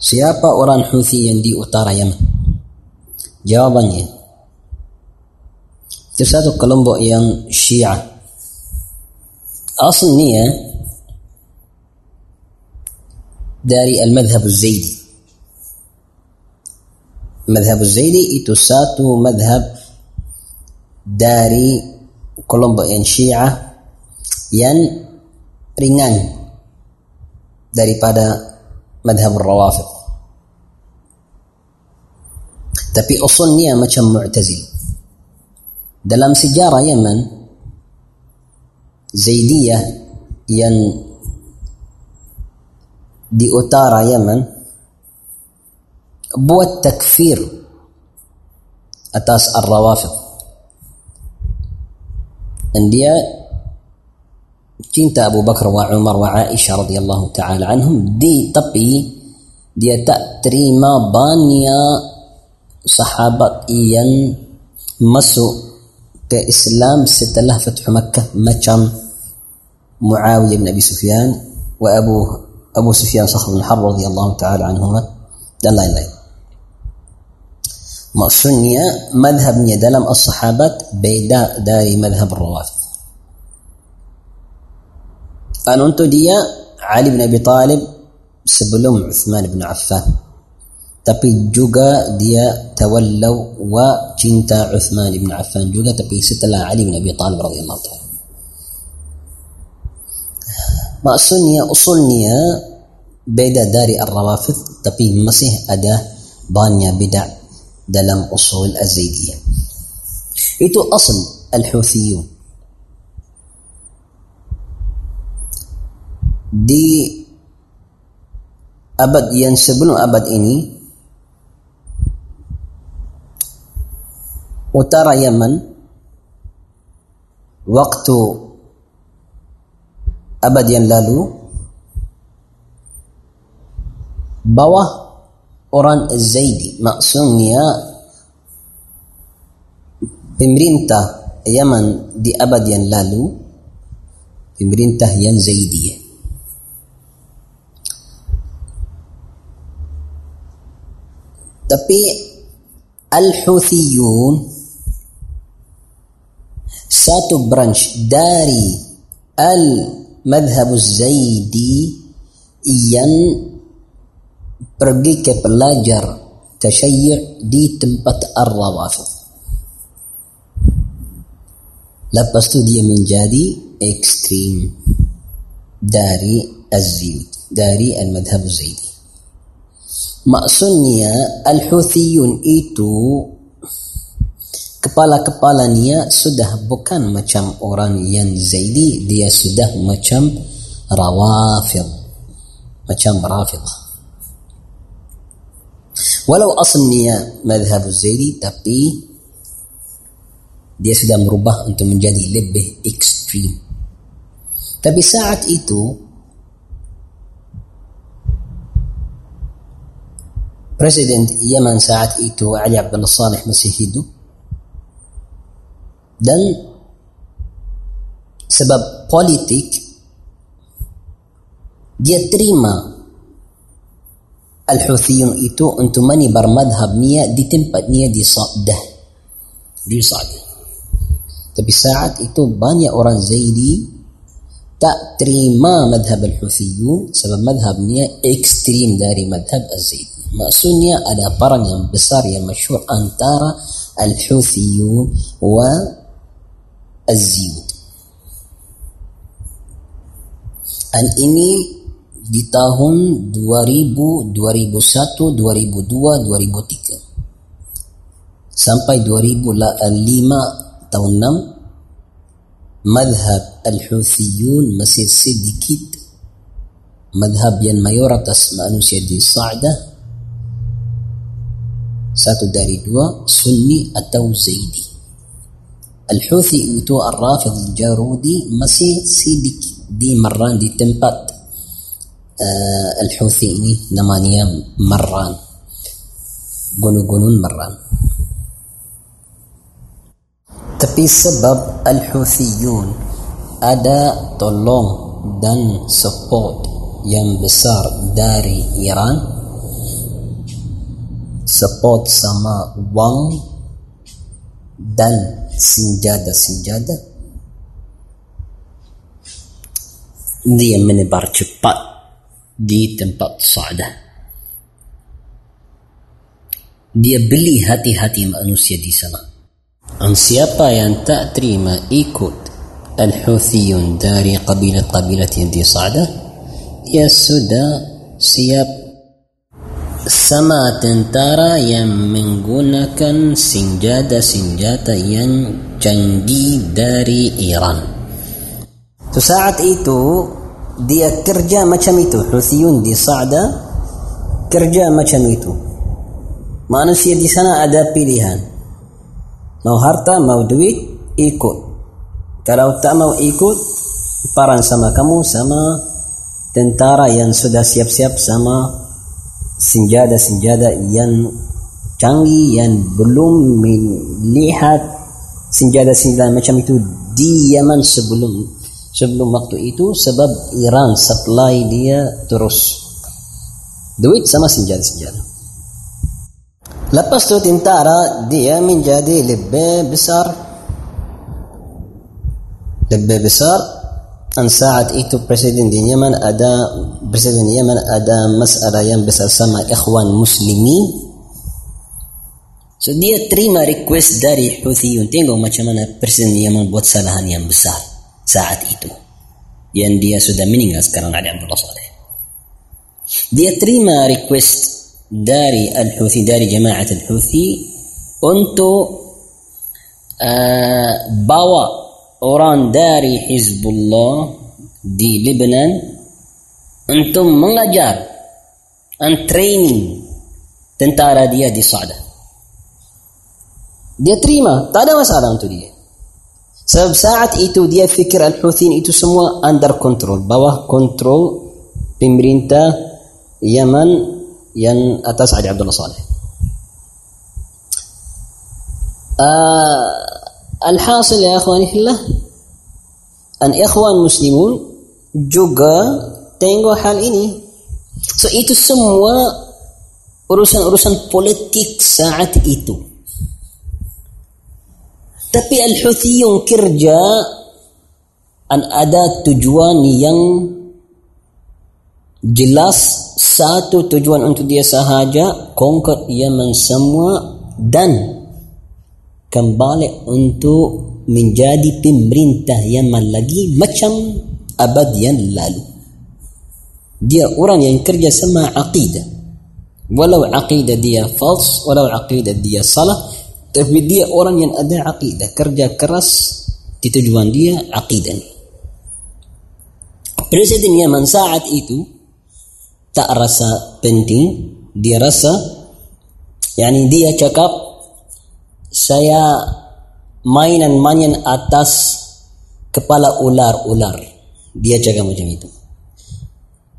Siapa orang Houthi yang di utara Yaman? Jawabannya itu satu kelompok yang Syiah. Asalnya dari al-madhhab az-Zaidi. Madhhab az-Zaidi itu satu madhhab dari kelompok yang Syiah yang ringan daripada madhab rawafid tapi usulnya macam mu'tazil dalam sejarah Yaman Zaidiyah yang di utara Yaman buat takfir atas ar-rawafid dan dia cinta Abu Bakar wa Umar wa Aisyah radhiyallahu taala anhum di tapi dia tak terima banyak sahabat yang masuk ke Islam setelah Fathu Makkah macam Muawiyah bin Abi Sufyan wa Abu Abu Sufyan Sakhr bin Harb radhiyallahu taala anhum dan lain-lain. Maksudnya madhabnya dalam as-sahabat beda dari madhab rawafid. أن أنتو ديا علي بن أبي طالب سبلوم عثمان بن عفان. تبي جوجا دي تولوا وجنتا عثمان بن عفان. جوجا تبي ستلا علي بن أبي طالب رضي الله عنه ما أصلني أصلني بيدا داري الروافض. تبي مسيح أدا بانيا بدع دلم أصول الزيدية إتو أصل الحوثيون. Di abad yang sebelum abad ini utara Yaman waktu abad yang lalu bawah orang Zaidi maksudnya pemerintah Yaman di abad yang lalu pemerintah yang Zaidiyah Tapi Al-Huthiyun satu branch dari Al-Madhhab Zaidi yang pergi ke pelajar tasyayyur di tempat Ar-Rawafid. Lepas tu dia menjadi ekstrim dari Az-Zaidi, dari Al-Madhhab Zaidi. Maksudnya Al-Huthiyun itu kepala-kepalanya sudah bukan macam orang yang Zaidi, dia sudah macam Rawafid. Macam Rafid. Walau asalnya madhab Zaidi tapi dia sudah merubah untuk menjadi lebih ekstrim. Tapi saat itu Presiden Yaman saat itu Ali Abdullah Saleh masih hidup dan sebab politik dia terima Al-Huthiyun itu untuk menibar madhab niya di tempat niya di Sa'dah di Sa'dah tapi saat itu banyak orang Zaidi tak terima madhab Al-Huthiyun sebab madhab niya ekstrim dari madhab Az-Zaidi Maksudnya ada perang yang besar yang masyhur antara Al-Huthiyun wa Az-Ziyud. Dan ini di tahun 2000, 2001, 2002, 2003. Sampai 2005 tahun 6 madhab Al-Huthiyun masih sedikit madhab yang mayoritas manusia di Sa'dah satu dari dua Sunni atau Zaidi Al-Huthi itu Ar-Rafid Al-Jarudi masih sedikit di Marran di tempat uh, Al-Huthi ini namanya Marran gunung-gunung Marran tapi sebab Al-Huthiyun ada tolong dan support yang besar dari Iran support sama wang dan sinjada-sinjada dia menebar cepat di tempat Sa'dah dia beli hati-hati manusia di sana. Dan siapa yang tak terima ikut Al-Huthiyun dari kabilat-kabilat yang di Sa'dah ia sudah siap sama tentara yang menggunakan senjata-senjata yang canggih dari Iran. Tu saat itu dia kerja macam itu. Huthiyun di Sa'da kerja macam itu. Manusia di sana ada pilihan. Mau harta, mau duit, ikut. Kalau tak mau ikut, paran sama kamu sama tentara yang sudah siap-siap sama senjata-senjata yang canggih yang belum melihat senjata-senjata macam itu di Yaman sebelum sebelum waktu itu sebab Iran supply dia terus duit sama senjata-senjata lepas tu tentara dia menjadi lebih besar lebih besar dan saat itu presiden di Yaman ada presiden di Yaman ada masalah yang besar sama ikhwan muslimin so dia terima request dari Houthiyun tengok macam mana presiden di Yaman buat kesalahan yang besar saat itu. Yang dia sudah meninggal sekarang Ali Abdullah Saleh. Dia terima request dari Al-Houthi dari jemaah Al-Houthi untuk uh, bawa orang dari Hizbullah di Lebanon untuk mengajar dan training tentara dia di Sa'da. Dia terima, tak ada masalah untuk dia. Sebab saat itu dia fikir Al-Huthin itu semua under control, bawah kontrol pemerintah Yaman yang atas Ali Abdullah Saleh. Uh, Alhasil ya akhwani fillah An ikhwan muslimun juga tengok hal ini. So itu semua urusan-urusan politik saat itu. Tapi Al-Huthiyun kerja an ada tujuan yang jelas satu tujuan untuk dia sahaja conquer Yaman semua dan kembali untuk menjadi pemerintah Yaman lagi macam abad yang lalu. Dia orang yang kerja sama aqidah. Walau aqidah dia false, walau aqidah dia salah, tapi dia orang yang ada aqidah, kerja keras di tujuan dia aqidah. Presiden Yaman saat itu tak rasa penting, dia rasa yani dia cakap saya mainan-mainan atas kepala ular-ular. Dia jaga macam itu.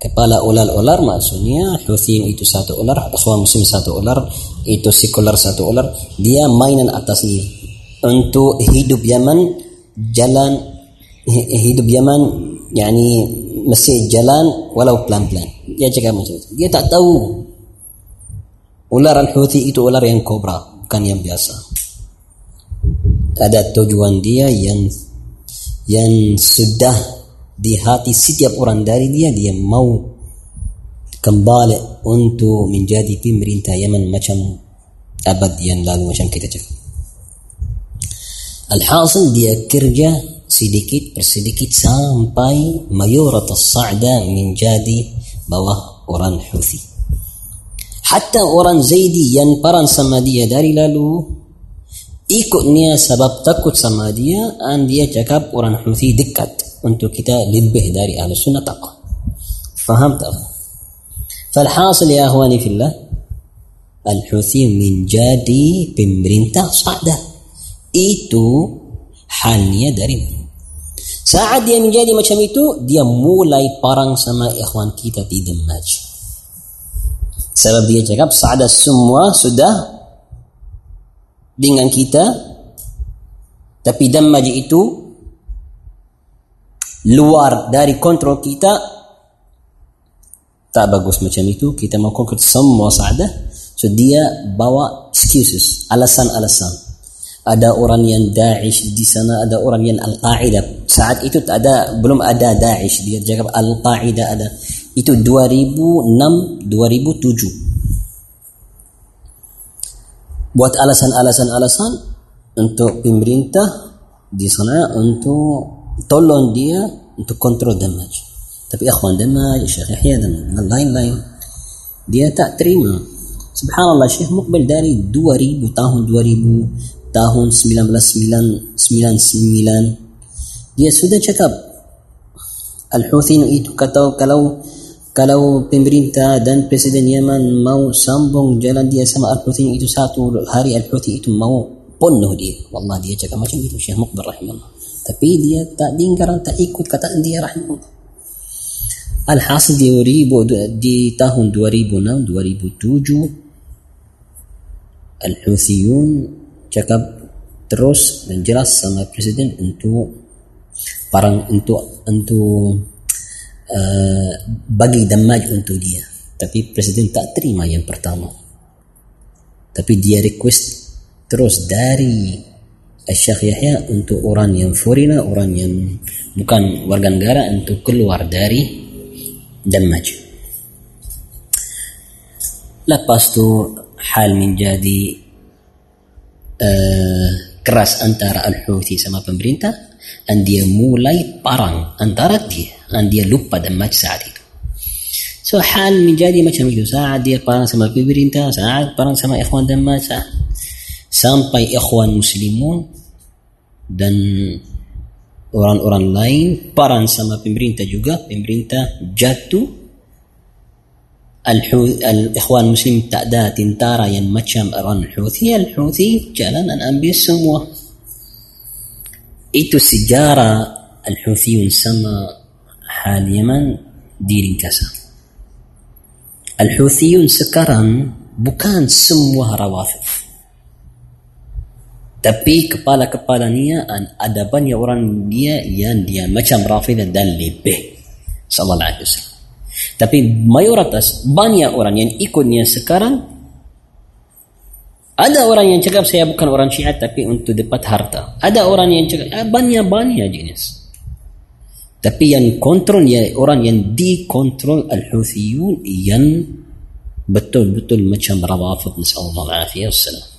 Kepala ular-ular maksudnya Huthin itu satu ular, Akhwan Muslim satu ular, itu sekular satu ular. Dia mainan atas ni. Untuk hidup Yaman, jalan hidup Yaman, yani mesti jalan walau pelan-pelan. Dia jaga macam itu. Dia tak tahu ular al-Huthi itu ular yang kobra, bukan yang biasa ada tujuan dia yang yang sudah di hati setiap orang dari dia dia mau kembali untuk menjadi pemerintah Yaman macam abad yang lalu macam kita cakap. Alhasil dia kerja sedikit persedikit sampai mayorat Sa'da menjadi bawah orang Houthi. Hatta orang Zaidi yang paran sama dia dari lalu ikut niat sebab takut sama dia dan dia cakap orang Houthi dekat untuk kita lebih dari ahli sunnah taqwa. Faham tak? Falhasil ya akhwani fillah Al-Houthi menjadi pemerintah Sa'dah. Itu halnya dari saat dia menjadi macam itu dia mulai parang sama ikhwan kita di Damaj sebab dia cakap Sa'dah semua sudah dengan kita tapi damaj itu luar dari kontrol kita. Tak bagus macam itu. Kita mau kontrol semua sa'adah so dia bawa excuses alasan-alasan. Ada orang yang Daesh di sana ada orang yang Al-Qaeda. Saat itu tak ada belum ada Daesh. Dia cakap Al-Qaeda ada. Itu 2006 2007 buat alasan-alasan alasan untuk pemerintah di sana untuk tolong dia untuk kontrol damaj tapi akhwan damaj Syekh Yahya dan lain-lain dia tak terima. Subhanallah Syekh Muqbil dari 2000 tahun 2000 tahun 1999 dia sudah cakap Al-Houthi itu kata kalau kalau pemerintah dan presiden Yaman mau sambung jalan dia sama Al-Houthi itu satu hari Al-Houthi itu mau penuh dia. Wallah dia cakap macam itu Syekh Muqbar rahimahullah. Tapi dia tak dengar tak ikut kata dia rahimahullah. Alhasil di, ribu, di tahun 2006 2007 Al-Houthiyun cakap terus dan jelas sama presiden untuk parang untuk untuk uh, bagi damaj untuk dia. Tapi presiden tak terima yang pertama. Tapi dia request terus dari Syekh Yahya untuk orang yang foreigner orang yang bukan warga negara untuk keluar dari damaj lepas tu hal menjadi uh, keras antara Al-Houthi sama pemerintah dan dia mulai parang antara dia dan dia lupa dan macam itu. So hal menjadi macam itu. Sa'ad dia parang sama pemerintah Sa'ad parang sama ikhwan dan masa sampai ikhwan muslimun dan orang-orang lain parang sama pemerintah juga. Pemerintah jatuh. Al-Ikhwan Muslim tak ada tentara yang macam orang Houthi. Al-Houthi jalan dan ambil semua. Itu sejarah Al-Houthiyun sama hal Yaman diringkasa Al-Houthiyun sekarang bukan semua rawafid tapi kepala-kepala dia ada banyak orang dia yang dia macam Rafidah dan lebih sallallahu alaihi wasallam tapi mayoritas banyak orang yang ikutnya sekarang ada orang yang cakap saya bukan orang syiat tapi untuk dapat harta. Ada orang yang cakap ah, banyak-banyak jenis. Tapi yang kontrol ya orang yang dikontrol al-Houthiyun yang betul-betul macam Rawafid nasallallahu alaihi wasallam.